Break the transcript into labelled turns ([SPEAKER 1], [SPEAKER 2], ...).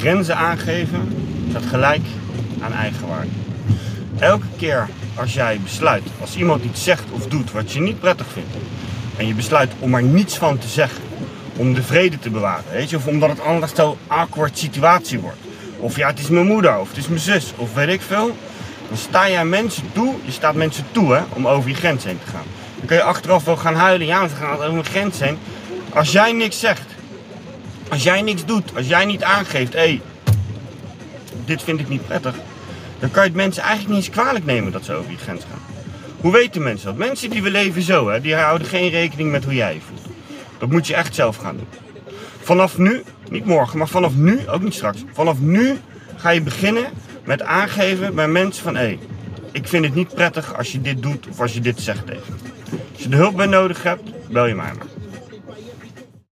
[SPEAKER 1] Grenzen aangeven staat gelijk aan eigenwaarde. Elke keer als jij besluit, als iemand iets zegt of doet wat je niet prettig vindt, en je besluit om er niets van te zeggen, om de vrede te bewaren, weet je, of omdat het anders zo awkward situatie wordt, of ja, het is mijn moeder, of het is mijn zus, of weet ik veel, dan sta jij mensen toe, je staat mensen toe hè, om over je grens heen te gaan. Dan kun je achteraf wel gaan huilen, ja, ze gaan over mijn grens heen. Als jij niks zegt, als jij niks doet, als jij niet aangeeft, hé, hey, dit vind ik niet prettig, dan kan je het mensen eigenlijk niet eens kwalijk nemen dat ze over je grens gaan. Hoe weten mensen dat? Mensen die we leven zo, hè, die houden geen rekening met hoe jij je voelt. Dat moet je echt zelf gaan doen. Vanaf nu, niet morgen, maar vanaf nu, ook niet straks, vanaf nu ga je beginnen met aangeven bij mensen van hé, hey, ik vind het niet prettig als je dit doet of als je dit zegt tegen. Als je de hulp bij nodig hebt, bel je mij maar.